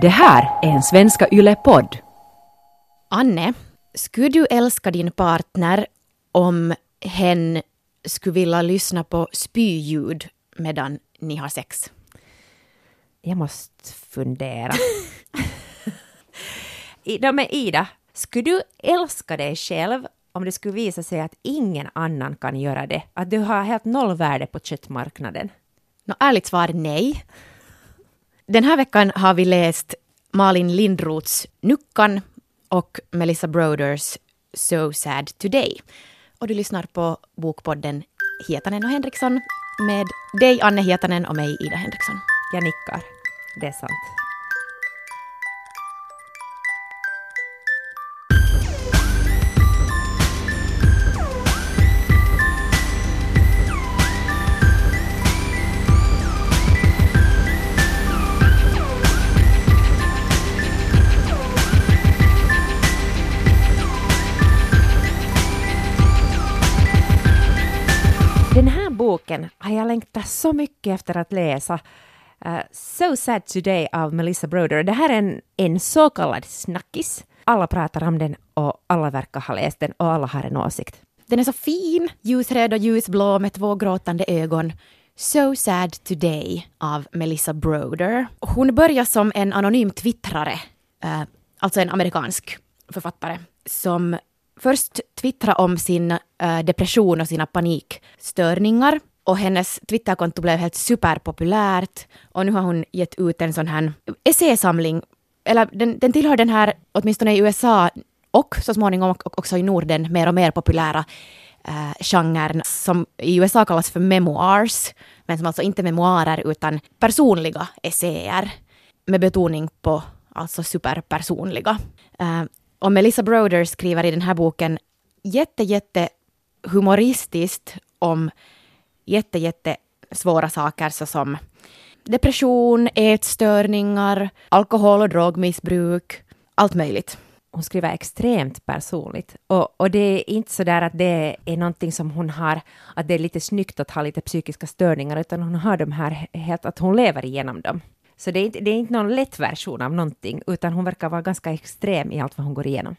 Det här är en Svenska Yle-podd. Anne, skulle du älska din partner om hen skulle vilja lyssna på spyljud medan ni har sex? Jag måste fundera. Ida, men Ida, skulle du älska dig själv om det skulle visa sig att ingen annan kan göra det? Att du har helt nollvärde på köttmarknaden? Nå, ärligt svar nej. Den här veckan har vi läst Malin Lindroths Nuckan och Melissa Broders So Sad Today. Och du lyssnar på Bokpodden Hietanen och Henriksson med dig Anne Hietanen och mig Ida Henriksson. Jag nickar. Det är sant. Boken har jag längtat så mycket efter att läsa. Uh, so Sad Today av Melissa Broder. Det här är en, en så kallad snackis. Alla pratar om den och alla verkar ha läst den och alla har en åsikt. Den är så fin, ljusröd och ljusblå med två gråtande ögon. So Sad Today av Melissa Broder. Hon börjar som en anonym twittrare, uh, alltså en amerikansk författare, som först twittrade om sin uh, depression och sina panikstörningar. Och hennes Twitterkonto blev helt superpopulärt. Och nu har hon gett ut en sån här essäsamling, eller den, den tillhör den här, åtminstone i USA och så småningom också i Norden, mer och mer populära eh, genren som i USA kallas för memoirs, men som alltså inte är memoarer utan personliga essäer med betoning på alltså superpersonliga. Eh, och Melissa Broder skriver i den här boken jätte, jätte humoristiskt om jätte, jätte svåra saker såsom depression, ätstörningar, alkohol och drogmissbruk, allt möjligt. Hon skriver extremt personligt. Och, och det är inte så där att det är någonting som hon har, att det är lite snyggt att ha lite psykiska störningar, utan hon har de här helt, att hon lever igenom dem. Så det är, inte, det är inte någon lätt version av någonting, utan hon verkar vara ganska extrem i allt vad hon går igenom.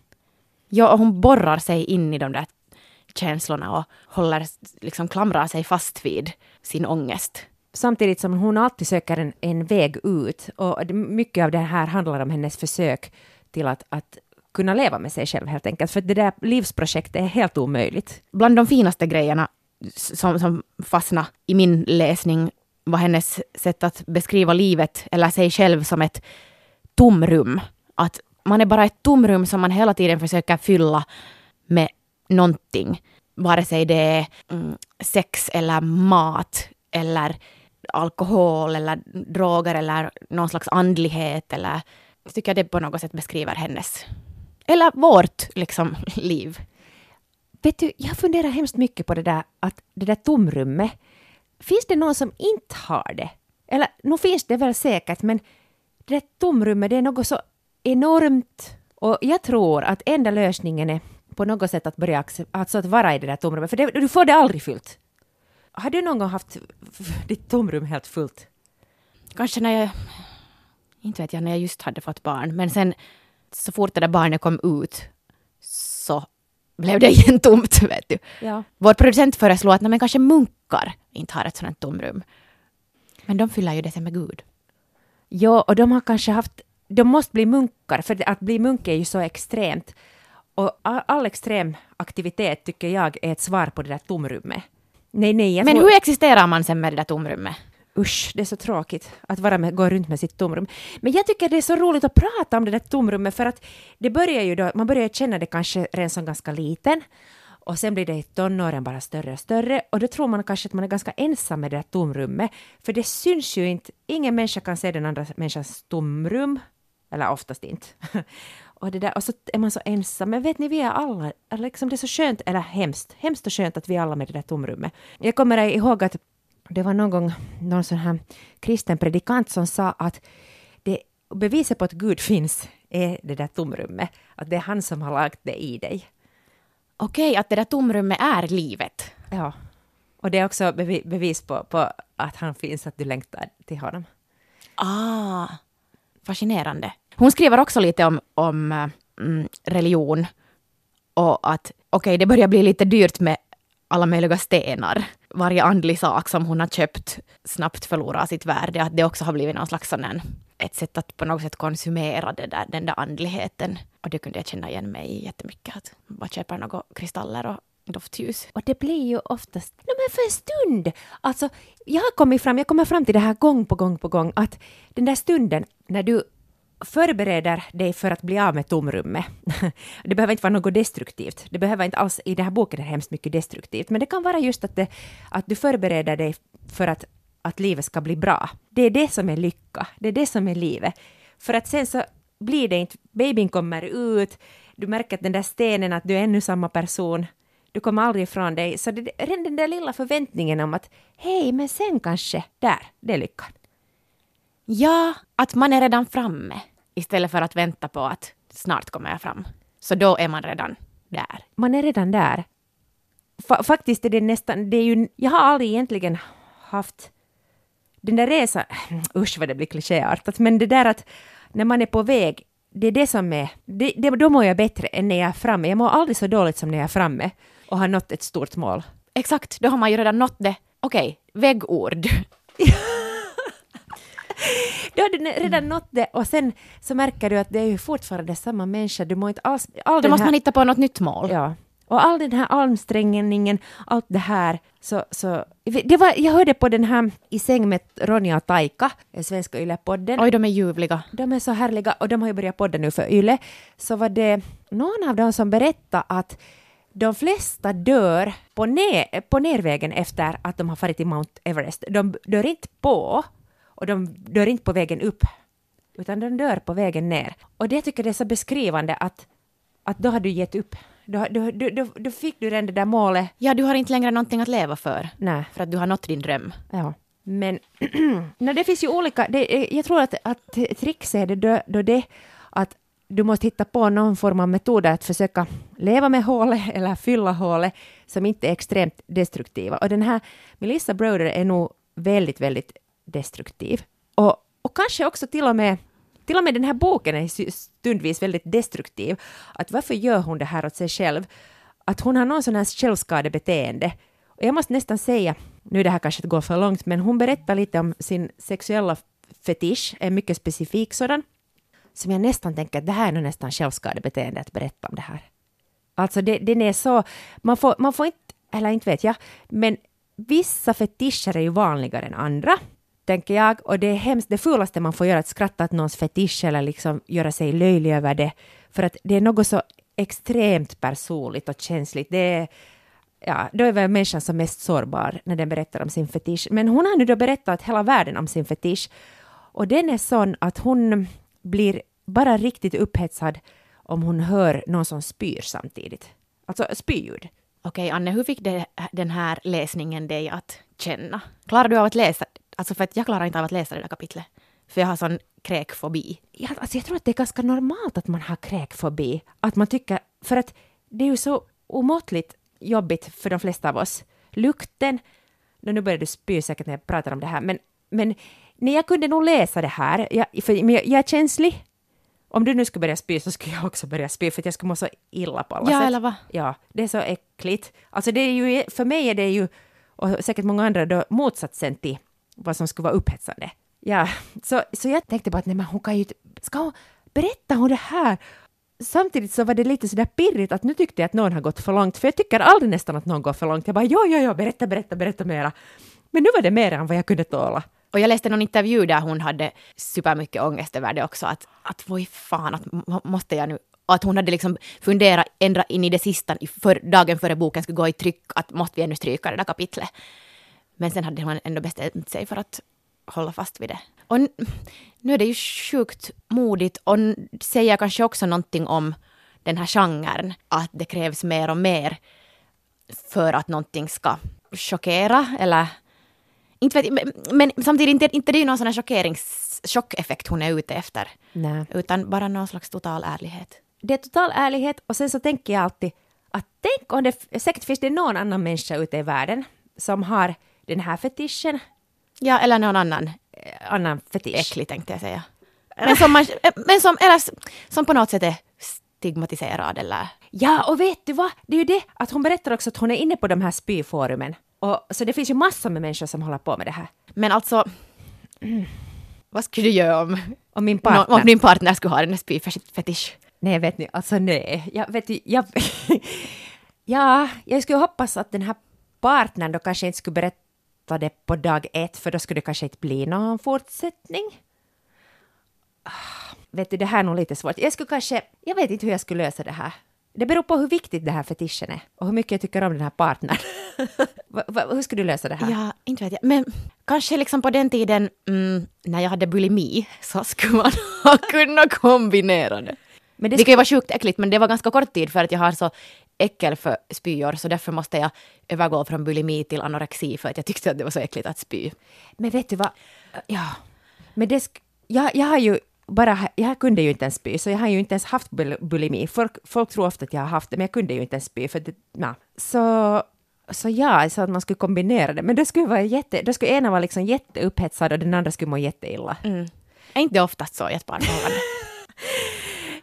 Ja, och hon borrar sig in i de där känslorna och håller, liksom klamrar sig fast vid sin ångest. Samtidigt som hon alltid söker en, en väg ut. Och mycket av det här handlar om hennes försök till att, att kunna leva med sig själv helt enkelt. För det där livsprojektet är helt omöjligt. Bland de finaste grejerna som, som fastnade i min läsning var hennes sätt att beskriva livet eller sig själv som ett tomrum. Att man är bara ett tomrum som man hela tiden försöker fylla med någonting. Vare sig det är mm, sex eller mat eller alkohol eller droger eller någon slags andlighet eller jag tycker det på något sätt beskriver hennes eller vårt liksom liv. Vet du, jag funderar hemskt mycket på det där, att det där tomrummet. Finns det någon som inte har det? Eller nu finns det väl säkert, men det där tomrummet, det är något så enormt. Och jag tror att enda lösningen är på något sätt att börja alltså att vara i det där tomrummet, för det, du får det aldrig fyllt. Har du någon gång haft ditt tomrum helt fullt? Kanske när jag, inte vet jag, när jag just hade fått barn. Men sen så fort det där barnet kom ut så blev det igen tomt, vet du. Ja. Vår producent föreslår att men kanske munkar inte har ett sådant tomrum. Men de fyller ju det sen med Gud. Ja, och de har kanske haft... De måste bli munkar, för att bli munk är ju så extremt. Och all, extrem aktivitet tycker jag är ett svar på det där tomrummet. Nej, nej, Men tror... hur existerar man sen med det där tomrummet? Usch, det är så tråkigt att vara med, gå runt med sitt tomrum. Men jag tycker det är så roligt att prata om det där tomrummet för att det börjar ju då, man börjar känna det kanske redan som ganska liten och sen blir det i tonåren bara större och större och då tror man kanske att man är ganska ensam med det där tomrummet för det syns ju inte, ingen människa kan se den andra människans tomrum, eller oftast inte. Och, det där, och så är man så ensam. Men vet ni, vi är alla, liksom det är så skönt, eller hemskt, hemskt och skönt att vi är alla med det där tomrummet. Jag kommer ihåg att det var någon gång någon sån här kristen predikant som sa att det beviset på att Gud finns är det där tomrummet. Att det är han som har lagt det i dig. Okej, att det där tomrummet är livet. Ja. Och det är också bevi bevis på, på att han finns, att du längtar till honom. Ah. fascinerande. Hon skriver också lite om, om eh, mm, religion och att okej, okay, det börjar bli lite dyrt med alla möjliga stenar. Varje andlig sak som hon har köpt snabbt förlorar sitt värde. Att det också har blivit någon slags sån ett sätt att på något sätt konsumera det där, den där andligheten. Och det kunde jag känna igen mig i jättemycket. Att bara köpa några kristaller och doftljus. Och det blir ju oftast, no men för en stund! Alltså, jag har kommit fram, jag kommer fram till det här gång på gång på gång, att den där stunden när du förbereder dig för att bli av med tomrummet. Det behöver inte vara något destruktivt. Det behöver inte alls, i den här boken är det hemskt mycket destruktivt, men det kan vara just att, det, att du förbereder dig för att, att livet ska bli bra. Det är det som är lycka, det är det som är livet. För att sen så blir det inte, babyn kommer ut, du märker att den där stenen, att du är ännu samma person, du kommer aldrig ifrån dig. Så det, den där lilla förväntningen om att hej, men sen kanske, där, det är lyckan. Ja, att man är redan framme istället för att vänta på att snart kommer jag fram. Så då är man redan där. Man är redan där. Fa faktiskt är det nästan, det är ju, jag har aldrig egentligen haft den där resan, usch vad det blir klichéartat, men det där att när man är på väg, det är det som är, det, det, då mår jag bättre än när jag är framme. Jag mår aldrig så dåligt som när jag är framme och har nått ett stort mål. Exakt, då har man ju redan nått det. Okej, okay, väggord. du har redan nått det och sen så märker du att det är ju fortfarande samma människa. Du mår inte alls... All Då måste här, man hitta på något nytt mål. Ja. Och all den här ansträngningen, allt det här. Så, så, det var, jag hörde på den här I säng med Ronja och Taika, svenska Yle-podden. Oj, de är ljuvliga. De är så härliga och de har ju börjat podda nu för Yle. Så var det någon av dem som berättade att de flesta dör på, ner, på nervägen efter att de har farit till Mount Everest. De dör inte på och de dör inte på vägen upp, utan de dör på vägen ner. Och det tycker jag är så beskrivande att, att då har du gett upp. Då, då, då, då fick du redan det där målet. Ja, du har inte längre någonting att leva för. Nej. För att du har nått din dröm. Ja. Men no, det finns ju olika, det, jag tror att, att tricks är det då det att du måste hitta på någon form av metoder att försöka leva med hålet eller fylla hålet som inte är extremt destruktiva. Och den här Melissa Broder är nog väldigt, väldigt destruktiv. Och, och kanske också till och med till och med den här boken är stundvis väldigt destruktiv. Att varför gör hon det här åt sig själv? Att hon har någon sån här självskadebeteende. Och jag måste nästan säga, nu det här kanske går för långt, men hon berättar lite om sin sexuella fetisch, en mycket specifik sådan, som jag nästan tänker att det här är nog nästan självskadebeteende att berätta om det här. Alltså det, den är så, man får, man får inte, eller inte vet jag, men vissa fetischer är ju vanligare än andra tänker jag. Och det är hemskt, det fulaste man får göra är att skratta åt någons fetisch eller liksom göra sig löjlig över det. För att det är något så extremt personligt och känsligt. Det är, ja, då är väl människan som mest sårbar när den berättar om sin fetisch. Men hon har nu då berättat hela världen om sin fetisch. Och den är sån att hon blir bara riktigt upphetsad om hon hör någon som spyr samtidigt. Alltså spyljud. Okej, Anne, hur fick det, den här läsningen dig att känna? Klarar du av att läsa Alltså för att jag klarar inte av att läsa det där kapitlet. För jag har sån kräkfobi. Ja, alltså jag tror att det är ganska normalt att man har kräkfobi. Att man tycker, för att det är ju så omåttligt jobbigt för de flesta av oss. Lukten, nu börjar du spy säkert när jag pratar om det här, men, men nej, jag kunde nog läsa det här, jag, för jag, jag är känslig. Om du nu skulle börja spy så skulle jag också börja spy för att jag skulle må så illa på alla ja, sätt. Eller va? Ja, det är så äckligt. Alltså det är ju, för mig är det ju, och säkert många andra då, motsatsen till vad som skulle vara upphetsande. Ja, så, så jag tänkte bara att nej, men hon kan ju ska hon berätta hon det här? Samtidigt så var det lite sådär pirrigt att nu tyckte jag att någon har gått för långt, för jag tycker aldrig nästan att någon går för långt. Jag bara ja, ja, ja, berätta, berätta, berätta mera. Men nu var det mer än vad jag kunde tåla. Och jag läste någon intervju där hon hade supermycket ångest över det också, att, att vad fan, att måste jag nu och att hon hade liksom funderat ända in i det sista, för, dagen före boken skulle gå i tryck, att måste vi ännu stryka det där kapitlet. Men sen hade hon ändå bestämt sig för att hålla fast vid det. Och nu är det ju sjukt modigt och säger kanske också någonting om den här genren, att det krävs mer och mer för att någonting ska chockera eller inte vet, men, men samtidigt inte, inte det är någon sån här chockerings, chockeffekt hon är ute efter. Nej. Utan bara någon slags total ärlighet. Det är total ärlighet och sen så tänker jag alltid att tänk om det, säkert finns det någon annan människa ute i världen som har den här fetischen. Ja, eller någon annan eh, annan fetisch. Äcklig tänkte jag säga. Men som, man, men som, eller, som på något sätt är stigmatiserad eller... Ja, och vet du vad? Det är ju det att hon berättar också att hon är inne på de här spyforumen. Och, så det finns ju massor med människor som håller på med det här. Men alltså... Vad skulle du göra om, Och min partner... om din partner skulle ha en spyfetisch? Nej, vet ni, alltså nej. Jag vet ju, jag... ja, jag skulle hoppas att den här partnern då kanske inte skulle berätta det på dag ett, för då skulle det kanske inte bli någon fortsättning. Ah, Vet du, det här är nog lite svårt. Jag skulle kanske... Jag vet inte hur jag skulle lösa det här. Det beror på hur viktigt det här fetischen är och hur mycket jag tycker om den här partnern. hur skulle du lösa det här? Ja, inte vet jag. Men kanske liksom på den tiden mm, när jag hade bulimi så skulle man ha kunnat kombinera det. Men Det, det kan ju vara sjukt äckligt men det var ganska kort tid för att jag har så äckel för spyor så därför måste jag övergå från bulimi till anorexi för att jag tyckte att det var så äckligt att spy. Men vet du vad? Ja, men det jag, jag har ju bara, jag kunde ju inte ens spy, så jag har ju inte ens haft bul- bulimi. Folk, folk tror ofta att jag har haft det, men jag kunde ju inte ens spy. För det, na. Så, så ja, så att man skulle kombinera det. Men det skulle vara jätte, då skulle ena vara liksom jätteupphetsad och den andra skulle må jätteilla. Är inte oftast så i ett parförhållande?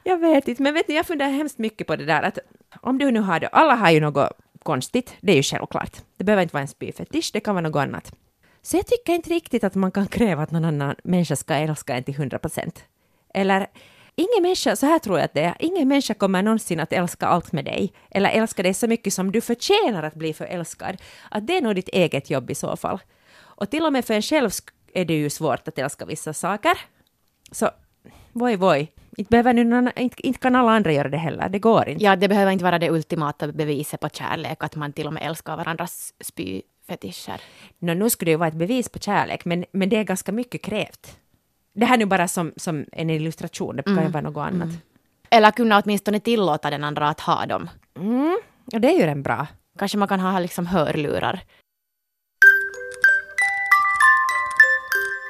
Jag vet inte, men vet ni, jag funderar hemskt mycket på det där att om du nu har det, alla har ju något konstigt, det är ju självklart. Det behöver inte vara en spyfetisch, det kan vara något annat. Så jag tycker inte riktigt att man kan kräva att någon annan människa ska älska en till 100 procent. Eller, ingen människa, så här tror jag att det är, ingen människa kommer någonsin att älska allt med dig, eller älska dig så mycket som du förtjänar att bli förälskad. Att det är nog ditt eget jobb i så fall. Och till och med för en själv är det ju svårt att älska vissa saker. Så, voi voi. Inte, behöver nu någon, inte, inte kan alla andra göra det heller, det går inte. Ja, det behöver inte vara det ultimata beviset på kärlek att man till och med älskar varandras spyfetischer. Nå, nu skulle det ju vara ett bevis på kärlek, men, men det är ganska mycket krävt. Det här är nu bara som, som en illustration, det kan ju vara något annat. Eller kunna åtminstone tillåta den andra att ha dem. Mm. Och det är ju en bra. Kanske man kan ha liksom hörlurar.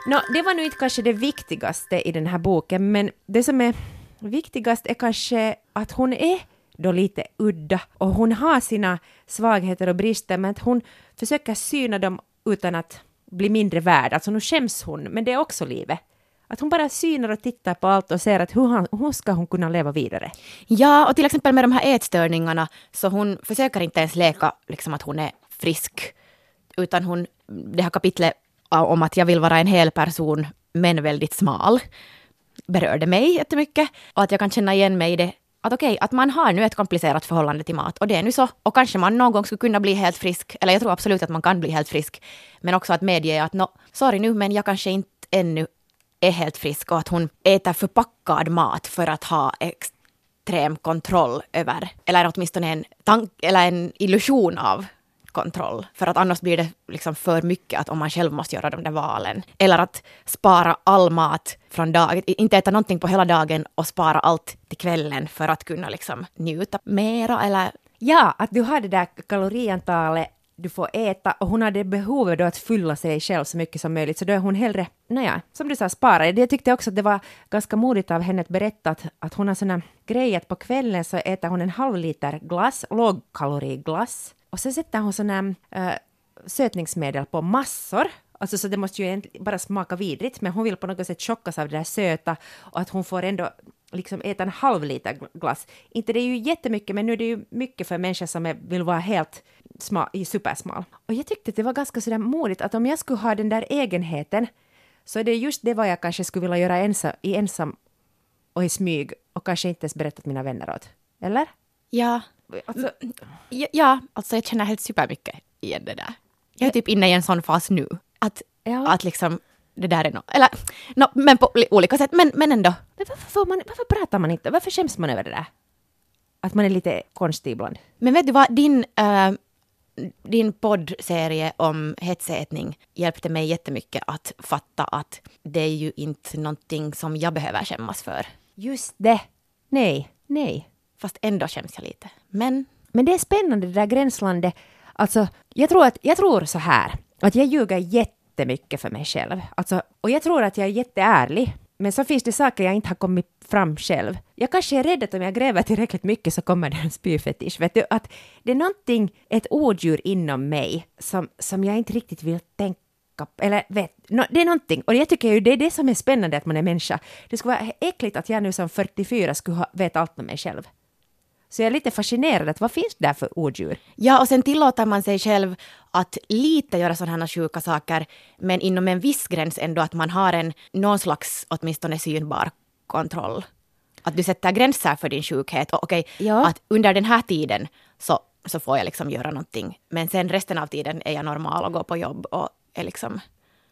No, det var nu inte kanske det viktigaste i den här boken, men det som är viktigast är kanske att hon är då lite udda och hon har sina svagheter och brister, men att hon försöker syna dem utan att bli mindre värd. Alltså nu skäms hon, men det är också livet. Att hon bara synar och tittar på allt och ser att hur, han, hur ska hon kunna leva vidare? Ja, och till exempel med de här ätstörningarna, så hon försöker inte ens leka liksom att hon är frisk, utan hon, det här kapitlet om att jag vill vara en hel person, men väldigt smal, berörde mig jättemycket. Och att jag kan känna igen mig i det, att okej, att man har nu ett komplicerat förhållande till mat, och det är nu så. Och kanske man någon gång skulle kunna bli helt frisk, eller jag tror absolut att man kan bli helt frisk, men också att medge att no, sorry nu, men jag kanske inte ännu är helt frisk och att hon äter förpackad mat för att ha extrem kontroll över, eller åtminstone en, tank, eller en illusion av kontroll. För att annars blir det liksom för mycket att om man själv måste göra de där valen. Eller att spara all mat från dagen, inte äta någonting på hela dagen och spara allt till kvällen för att kunna liksom njuta mera eller Ja, att du har det där kaloriantalet du får äta och hon hade behovet då att fylla sig själv så mycket som möjligt, så då är hon hellre, naja, som du sa, spara. Jag tyckte också att det var ganska modigt av henne att berätta att, att hon har såna grejer att på kvällen så äter hon en halv liter glass, lågkaloriglass, och sen sätter hon såna äh, eh, sötningsmedel på massor, Alltså så det måste ju egentligen bara smaka vidrigt, men hon vill på något sätt chockas av det där söta och att hon får ändå liksom äta en halv liter glass. Inte det är ju jättemycket, men nu är det ju mycket för människor som är, vill vara helt smal, supersmal. Och jag tyckte att det var ganska sådär modigt att om jag skulle ha den där egenheten så är det just det vad jag kanske skulle vilja göra ensam, i ensam och i smyg och kanske inte ens berättat mina vänner åt. Eller? ja, Alltså, ja, ja, alltså jag känner helt supermycket igen det där. Jag är typ inne i en sån fas nu. Att, Ja. att liksom, det där är något, eller, no, men på li- olika sätt, men, men ändå. men varför, får man, varför pratar man inte? Varför skäms man över det där? Att man är lite konstig ibland. Men vet du vad, din, äh, din poddserie om hetsätning hjälpte mig jättemycket att fatta att det är ju inte någonting som jag behöver skämmas för. Just det. Nej, nej. Fast ändå skäms jag lite. Men Men det är spännande det där gränslandet. Alltså, jag tror, att, jag tror så här, att jag ljuger jättemycket för mig själv. Alltså, och jag tror att jag är jätteärlig. Men så finns det saker jag inte har kommit fram själv. Jag kanske är rädd att om jag gräver tillräckligt mycket så kommer det en spyfetisch. Vet du, att det är någonting, ett odjur inom mig som, som jag inte riktigt vill tänka eller vet, no, det är någonting. Och jag tycker ju det är det som är spännande att man är människa. Det skulle vara äckligt att jag nu som 44 skulle ha, veta allt om mig själv. Så jag är lite fascinerad, att vad finns det där för odjur? Ja, och sen tillåter man sig själv att lite göra sådana här sjuka saker, men inom en viss gräns ändå att man har en någon slags åtminstone synbar kontroll. Att du sätter gränser för din sjukhet. Och okej, Ja. att under den här tiden så, så får jag liksom göra någonting. Men sen resten av tiden är jag normal och går på jobb och är liksom...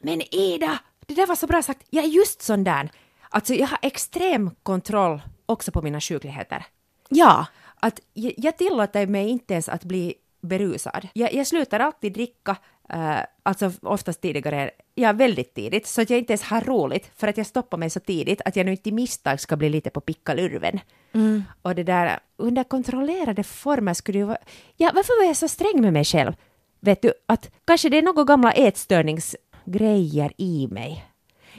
Men Ida, det där var så bra sagt. Jag är just sån där. Alltså jag har extrem kontroll också på mina sjukligheter. Ja, Att jag, tillåter mig inte ens att bli berusad. Jag, jag slutar alltid dricka, eh, alltså oftast tidigare, ja väldigt tidigt, så att jag inte ens har roligt för att jag stoppar mig så tidigt att jag nu inte i misstag ska bli lite på pickalurven. Och det där under kontrollerade former skulle ju vara... Ja, varför var jag så sträng med mig själv? Vet du, att kanske det är några gamla ätstörningsgrejer i mig.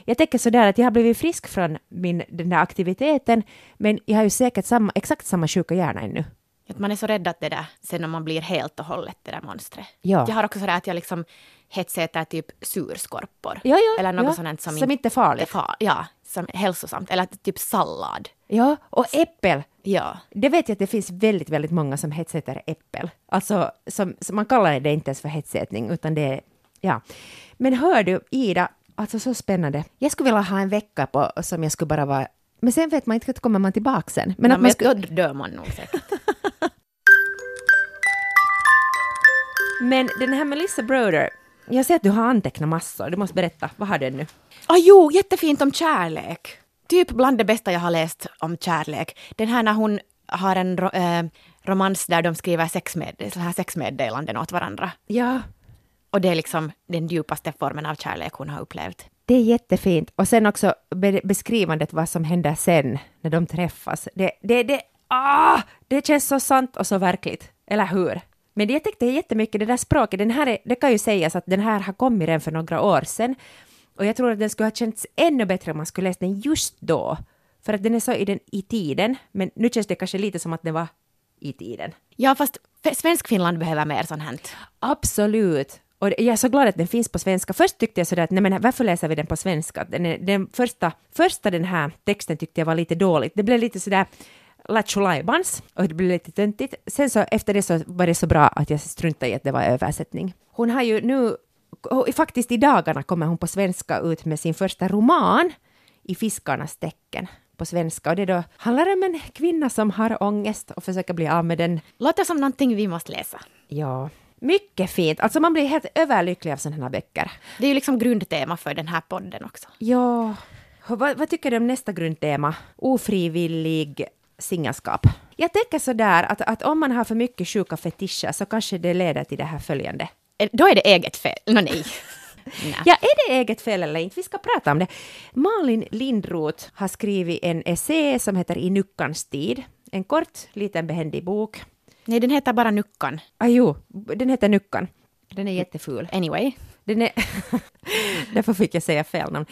Jag tänker sådär att jag har blivit frisk från min, den där aktiviteten, men jag har ju säkert samma, exakt samma sjuka hjärna ännu. att man är så rädd att det där, sen när man blir helt och hållet det där monstret. Ja. Jag har också sådär att jag liksom hetsäter typ surskorpor. Ja, ja, Eller något ja, sånt som, som inte är farligt. far- ja, som hälsosamt. Eller typ sallad. Ja, och äppel. Ja. Det vet jag att det finns väldigt, väldigt många som hetsäter äppel. Alltså, som, som man kallar det inte ens för hetsätning, utan det är, ja. Men hör du, Ida, alltså så spännande. Jag skulle vilja ha en vecka på, som jag skulle bara vara, men sen vet man inte, kommer man tillbaka sen. Men Men att man skulle, Då dör man nog säkert. men den här Melissa Broder, jag ser att du har antecknat massor, du måste berätta, vad har du nu? Ah, jo, jättefint om kärlek. Typ bland det bästa jag har läst om kärlek. Den här när hon har en ro- eh, romans där de skriver sexmed- så här sexmeddelanden åt varandra. Ja, Och det är liksom den djupaste formen av kärlek hon har upplevt. Det är jättefint. Och sen också be beskrivandet vad som händer sen när de träffas. Det, det, det, ah, det känns så sant och så verkligt. Eller hur? Men det jag tyckte jättemycket, det där språket, den här är, det kan ju sägas att den här har kommit redan för några år sedan. Och jag tror att den skulle ha känts ännu bättre om man skulle läst den just då. För att den är så i, den, i tiden, men nu känns det kanske lite som att den var i tiden. Ja, fast Svensk-Finland behöver mer sånt här. Absolut. Och jag är så glad att den finns på svenska. Först tyckte jag sådär att nej men varför läser vi den på svenska? Den, den första, första den här texten tyckte jag var lite dåligt. Det blev lite sådär lattjo lajbans och det blev lite töntigt. Sen så efter det så var det så bra att jag struntade i att det var översättning. Hon har ju nu, faktiskt i dagarna kommer hon på svenska ut med sin första roman i Fiskarnas tecken på svenska. Och det då handlar om en kvinna som har ångest och försöker bli av med den Låter som någonting vi måste läsa. Ja, mycket fint. Alltså man blir helt överlycklig av sådana här böcker. Det är ju liksom grundtema för den här podden också. Ja. Vad, vad tycker du om nästa grundtema? Ofrivillig singelskap. Jag tänker sådär att, att om man har för mycket sjuka fetischer så kanske det leder till det här följande. Eh, Då är det eget fel. Nå nej. nej. Ja, är det eget fel eller inte? Vi ska prata om det. Malin Lindroth har skrivit en essä som heter I nuckans tid. En kort, liten behändig bok. Nej, den heter bara Nuckan. Ah, jo, den heter Nuckan. Den är jätteful. Anyway. Den är... Därför fick jag säga fel namn.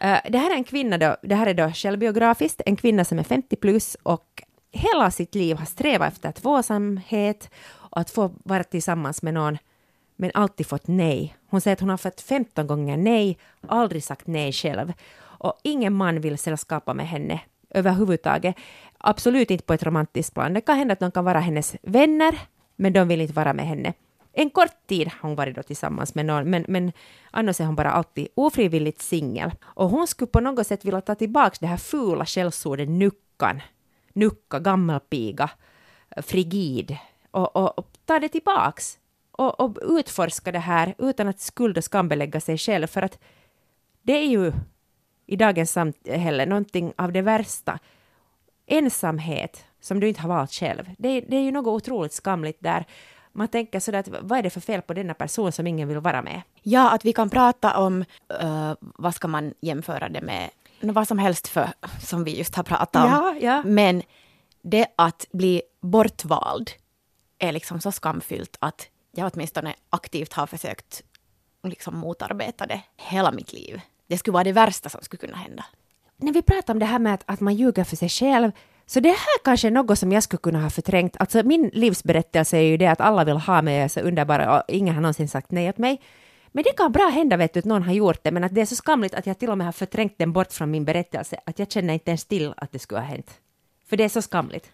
Eh, det här är en kvinna då, det här är då självbiografiskt, en kvinna som är 50 plus och hela sitt liv har strävat efter tvåsamhet och att få vara tillsammans med någon, men alltid fått nej. Hon säger att hon har fått 15 gånger nej, aldrig sagt nej själv. Och ingen man vill sällskapa med henne överhuvudtaget. Absolut inte på ett romantiskt plan. Det kan hända att de kan vara hennes vänner, men de vill inte vara med henne. En kort tid har hon varit då tillsammans med någon, men, men annars är hon bara alltid ofrivilligt singel. Och hon skulle på något sätt vilja ta tillbaka det här fula skällsordet nuckan. Nucka, gammelpiga, frigid. Och, och, och ta det tillbaks. Och, och utforska det här utan att skuld och skambelägga sig själv. För att det är ju i dagens samhälle någonting av det värsta. Ensamhet som du inte har valt själv. Det, är- det är ju något otroligt skamligt där. Man tänker sådär att vad är det för fel på denna person som ingen vill vara med? Ja, att vi kan prata om, eh, vad ska man jämföra det med, vad som helst för, som vi just har pratat om. Ja, ja. Men det att bli bortvald är liksom så skamfyllt att jag åtminstone aktivt har försökt liksom motarbeta det hela mitt liv. Det skulle vara det värsta som skulle kunna hända när vi pratar om det här med att, att man ljuger för sig själv, så det här kanske är något som jag skulle kunna ha förträngt. Alltså min livsberättelse är ju det att alla vill ha mig, jag är så underbara och ingen har någonsin sagt nej åt mig. Men det kan bra hända vet du, att någon har gjort det, men att det är så skamligt att jag till och med har förträngt den bort från min berättelse, att jag känner inte ens till att det skulle ha hänt. För det är så skamligt.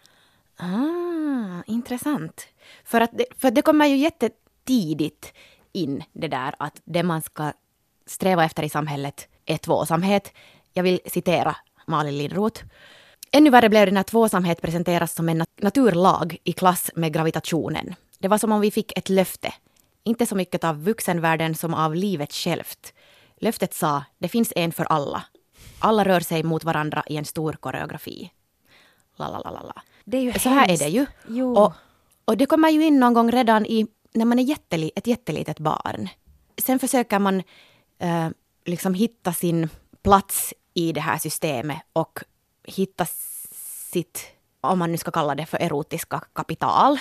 Ah, intressant. För, att det, för det kommer ju jättetidigt in det där att det man ska sträva efter i samhället är tvåsamhet. Jag vill citera Malin Lindroth. Ännu värre blev det när tvåsamhet presenteras som en naturlag i klass med gravitationen. Det var som om vi fick ett löfte. Inte så mycket av vuxenvärlden som av livet självt. Löftet sa, det finns en för alla. Alla rör sig mot varandra i en stor koreografi. La, la, la, la, la. Det är ju Så här är hemskt. det ju. Jo. Och, och det kommer ju in någon gång redan i, när man är jätteli, ett jättelitet barn. Sen försöker man eh, liksom hitta sin plats i det här systemet och hitta sitt, om man nu ska kalla det för erotiska kapital.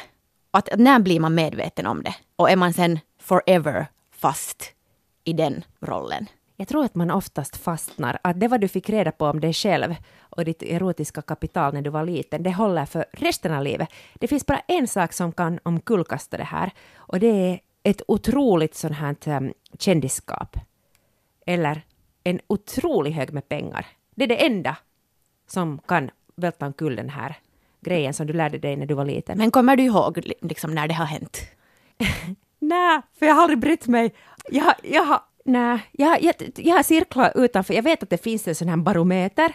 Att när blir man medveten om det? Och är man sen forever fast i den rollen? Jag tror att man oftast fastnar. Att det vad du fick reda på om dig själv och ditt erotiska kapital när du var liten, det håller för resten av livet. Det finns bara en sak som kan omkullkasta det här och det är ett otroligt sånt här mm, kändisskap. Eller en otrolig hög med pengar. Det är det enda som kan välta omkull den här grejen som du lärde dig när du var liten. Men kommer du ihåg liksom, när det har hänt? Nej, för jag har aldrig brytt mig. Jag, jag, har- nej, jag, jag, jag har cirklat utanför. Jag vet att det finns en sån här barometer.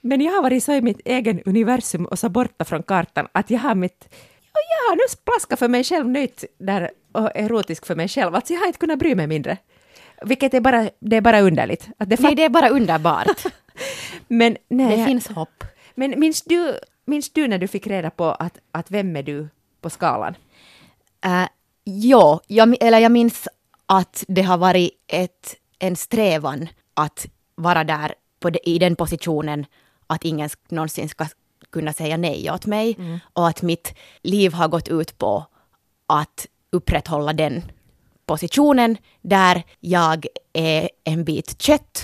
Men jag har varit så i mitt egen universum och så borta från kartan att jag har mitt... Ja, jag har nu plaskat för mig själv, nöjt där och erotisk för mig själv. Alltså jag har inte kunnat bry mig mindre. Vilket är bara, det är bara underligt. Att det Nej, det är bara underbart. men, nej, det finns hopp. men minns du, minns du när du fick reda på att, att vem är du på skalan? Uh, jo, jag, eller jag minns att det har varit ett, en strävan att vara där på de, i den positionen att ingen någonsin ska kunna säga nej åt mig. Och att mitt liv har gått ut på att upprätthålla den positionen där jag är en bit kött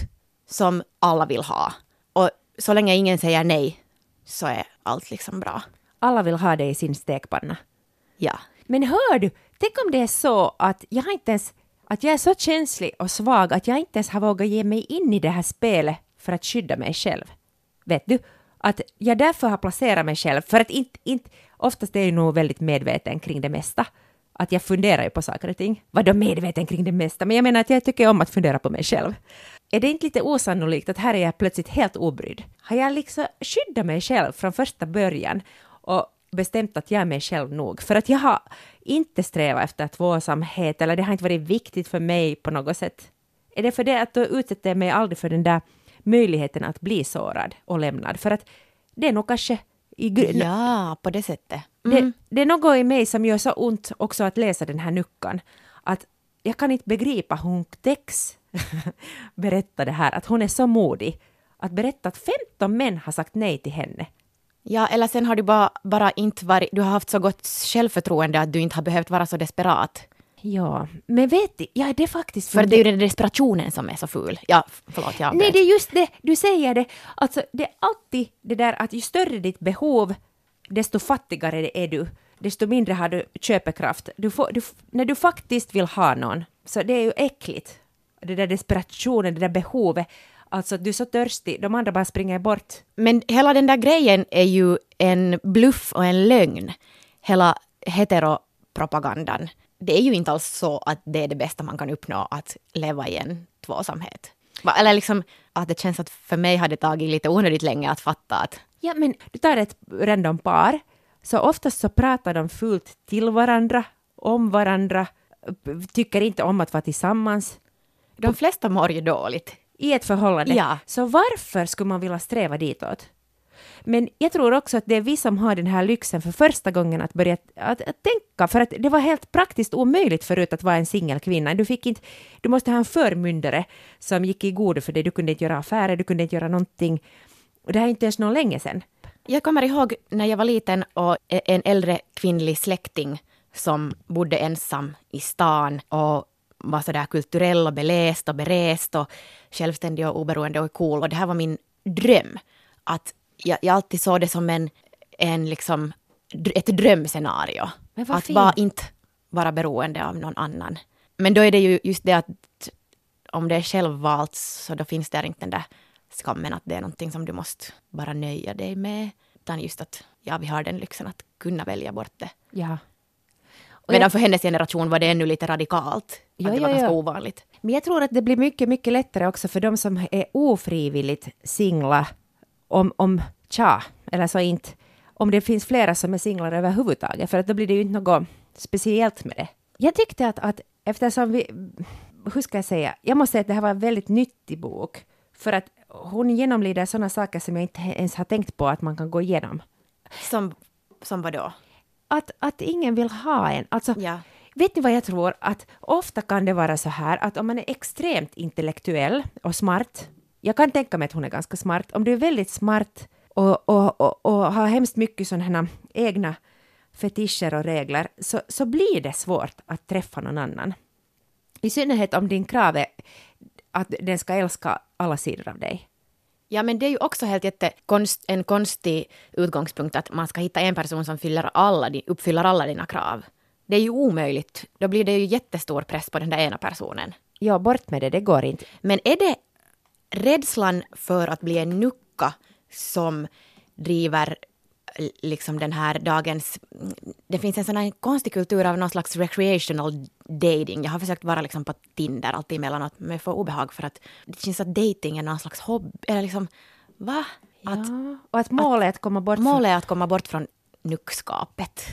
som alla vill ha. Och så länge ingen säger nej så är allt liksom bra. Alla vill ha dig i sin stekpanna. Ja. Men hör du, tänk om det är så att jag inte ens, att jag är så känslig och svag att jag inte ens har vågat ge mig in i det här spelet för att skydda mig själv. Vet du? Att jag därför har placerat mig själv, för att inte, inte oftast är jag nog väldigt medveten kring det mesta. Att jag funderar ju på saker och ting. Vadå medveten kring det mesta? Men jag menar att jag tycker om att fundera på mig själv. Är det inte lite osannolikt att här är jag plötsligt helt obrydd? Har jag liksom skyddat mig själv från första början och bestämt att jag är mig själv nog? För att jag har inte strävat efter tvåsamhet eller det har inte varit viktigt för mig på något sätt. Är det för det att då utsätter jag mig aldrig för den där möjligheten att bli sårad och lämnad? För att det är nog kanske i grunden. Ja, på det sättet. Mm. det, det är något i mig som gör så ont också att läsa den här nuckan. Att jag kan inte begripa hur hon Tex berättade här, att hon är så modig. Att berätta att 15 män har sagt nej till henne. Ja, eller sen har du bara, bara inte varit, du har haft så gott självförtroende att du inte har behövt vara så desperat. Ja, men vet du, ja det är faktiskt... För det är ju den desperationen som är så ful. Ja, förlåt, jag Nej, det är just det, du säger det. Alltså, det är alltid det där att ju större ditt behov, desto fattigare är du, desto mindre har du köpekraft. Du får, du, när du faktiskt vill ha någon, så det är ju äckligt. Det där desperationen, det där behovet. Alltså, att du är så törstig, de andra bara springer bort. Men hela den där grejen är ju en bluff och en lögn. Hela heteropropagandan. Det är ju inte alls så att det är det bästa man kan uppnå, att leva i en tvåsamhet. Eller liksom att det känns att för mig har det tagit lite onödigt länge att fatta att Ja, men du tar ett random par, så oftast så pratar de fult till varandra, om varandra, tycker inte om att vara tillsammans. de flesta mår ju dåligt. i ett förhållande. Ja. Så varför skulle man vilja sträva ditåt? Men jag tror också att det är vi som har den här lyxen för första gången att börja att, att tänka, för att det var helt praktiskt omöjligt förut att vara en singelkvinna. Du, fick inte, du måste ha en förmyndare som gick i god för dig. Du kunde inte göra affärer, du kunde inte göra någonting. Och det här är inte ens någon länge sedan. Jag kommer ihåg när jag var liten och e, en äldre kvinnlig släkting som bodde ensam i stan och var sådär kulturell och beläst och berest och självständig och oberoende och cool. Och det här var min dröm. Att jag, jag alltid såg det som en, en liksom, ett drömscenario. Att fint. bara inte vara beroende av någon annan. Men då är det ju just det att om det är självvalt så då finns det inte den där skammen att det är någonting som du måste bara nöja dig med. Utan just att ja, vi har den lyxen att kunna välja bort det. Ja. Och Medan jag, för hennes generation var det ännu lite radikalt. Ja, att det var ja, ganska ja. ovanligt. men jag tror att det blir mycket, mycket lättare också för de som är ofrivilligt singla om, om tja, eller så inte, om det finns flera som är singlar överhuvudtaget, för att då blir det ju inte något speciellt med det. Jag tyckte att, att eftersom vi, hur ska jag säga, jag måste säga att det här var en väldigt nyttig bok, för att hon genomlider sådana saker som jag inte ens har tänkt på att man kan gå igenom. Som, som vadå? Att, att ingen vill ha en. Alltså, Ja. Vet ni vad jag tror? Att ofta kan det vara så här att om man är extremt intellektuell och smart, jag kan tänka mig att hon är ganska smart, om du är väldigt smart och, och, och, och har hemskt mycket sådana egna fetischer och regler, så, så blir det svårt att träffa någon annan. I synnerhet om din krav är att den ska älska alla sidor av dig. Ja, men det är ju också helt jätte konst, en konstig utgångspunkt att man ska hitta en person som fyller alla, uppfyller alla dina krav. Det är ju omöjligt. Då blir det ju jättestor press på den där ena personen. Ja, bort med det, det går inte. Men är det rädslan för att bli en nucka som driver eh, liksom den här dagens... Det finns en sån här konstig kultur av någon slags recreational dating. Jag har försökt vara liksom på Tinder alltid emellanåt, men jag får obehag för att det känns att dating är någon slags hobby. Eller liksom, va? Att ja, och att målet är att komma bort från... målet är att komma bort från nuckskapet.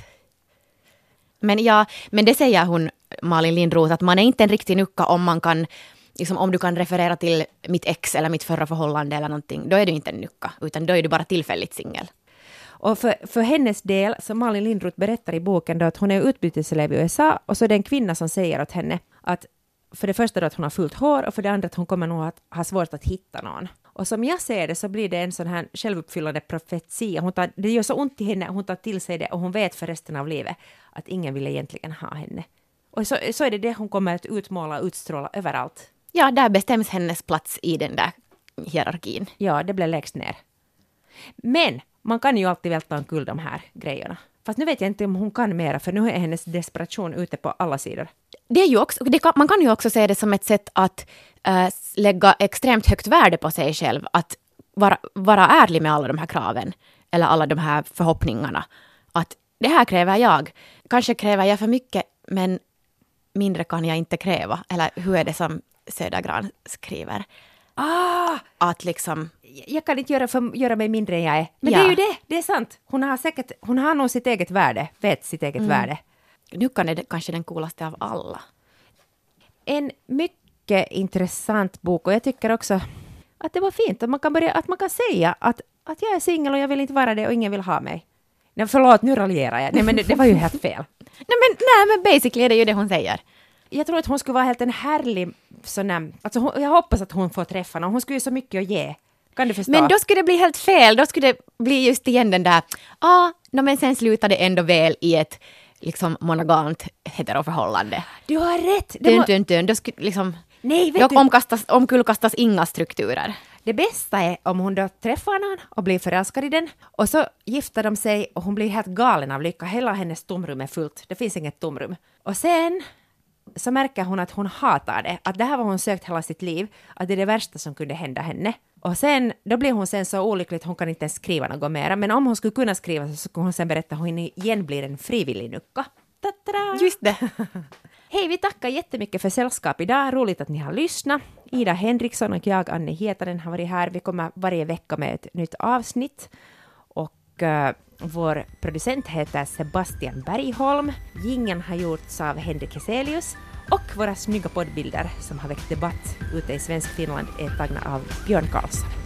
Men ja, men det säger hon, Malin Lindroth, att man är inte en riktig nucka om man kan Liksom om du kan referera till mitt ex eller mitt förra förhållande eller någonting, då är du inte en nycka, utan då är du bara tillfälligt singel. Och för, för hennes del, som Malin Lindroth berättar i boken, då, att hon är utbyteselev i USA och så är det en kvinna som säger åt henne att för det första då att hon har fullt hår och för det andra att hon kommer nog att ha svårt att hitta någon. Och som jag ser det så blir det en sån här självuppfyllande profetia. Hon tar, det gör så ont i henne, hon tar till sig det och hon vet för resten av livet att ingen vill egentligen ha henne. Och så, så är det det hon kommer att utmåla och utstråla överallt. Ja, där bestäms hennes plats i den där hierarkin. Ja, det blev lägst ner. Men man kan ju alltid välta omkull de här grejerna. Fast nu vet jag inte om hon kan mera, för nu är hennes desperation ute på alla sidor. Det är ju också, kan, man kan ju också se det som ett sätt att äh, lägga extremt högt värde på sig själv. Att vara, vara ärlig med alla de här kraven. Eller alla de här förhoppningarna. Att det här kräver jag. Kanske kräver jag för mycket, men mindre kan jag inte kräva. Eller hur är det som Södergran skriver? Ah! Att liksom, Jag kan inte göra, för, göra mig mindre än jag är. Men Ja. det är ju det, det är sant. Hon har säkert, hon har nog sitt eget värde, vet sitt eget värde. nu kan det kanske den coolaste av alla. En mycket intressant bok och jag tycker också att det var fint att man kan, börja, att man kan säga att, att jag är singel och jag vill inte vara det och ingen vill ha mig. Nej, förlåt, nu raljerar jag. Nej, men det, det var ju helt fel. Nej men, nej men basically är det ju det hon säger. Jag tror att hon skulle vara helt en härlig sån där, alltså hon, jag hoppas att hon får träffa någon. Hon skulle ju så mycket att ge. Kan du förstå? Men då skulle det bli helt fel. Då skulle det bli just igen den där, ah, no, men sen slutar det ändå väl i ett liksom monogamt heteroförhållande. Du har rätt! Det, Dun, dun, dun, då skulle liksom, nej, vet då omkastas, omkullkastas inga strukturer. det bästa är om hon då träffar någon och blir förälskad i den och så gifter de sig och hon blir helt galen av lycka. Hela hennes tomrum är fullt. Det finns inget tomrum. Och sen så märker hon att hon hatar det, att det här var hon sökt hela sitt liv, att det är det värsta som kunde hända henne. Och sen, då blir hon sen så olycklig att hon kan inte ens skriva något mera, men om hon skulle kunna skriva så skulle hon sen berätta att hon igen blir en frivillig nucka. Ta-ta-da! Just det. Hej, vi tackar jättemycket för sällskap idag. Roligt att ni har lyssnat. Ida Henriksson och jag, Anne Hietanen, har varit här. Vi kommer varje vecka med ett nytt avsnitt. Och uh, vår producent heter Sebastian Bergholm. Gingen har gjorts av Henrik Heselius. Och våra snygga poddbilder som har väckt debatt ute i svensk Finland är tagna av Björn Karlsson.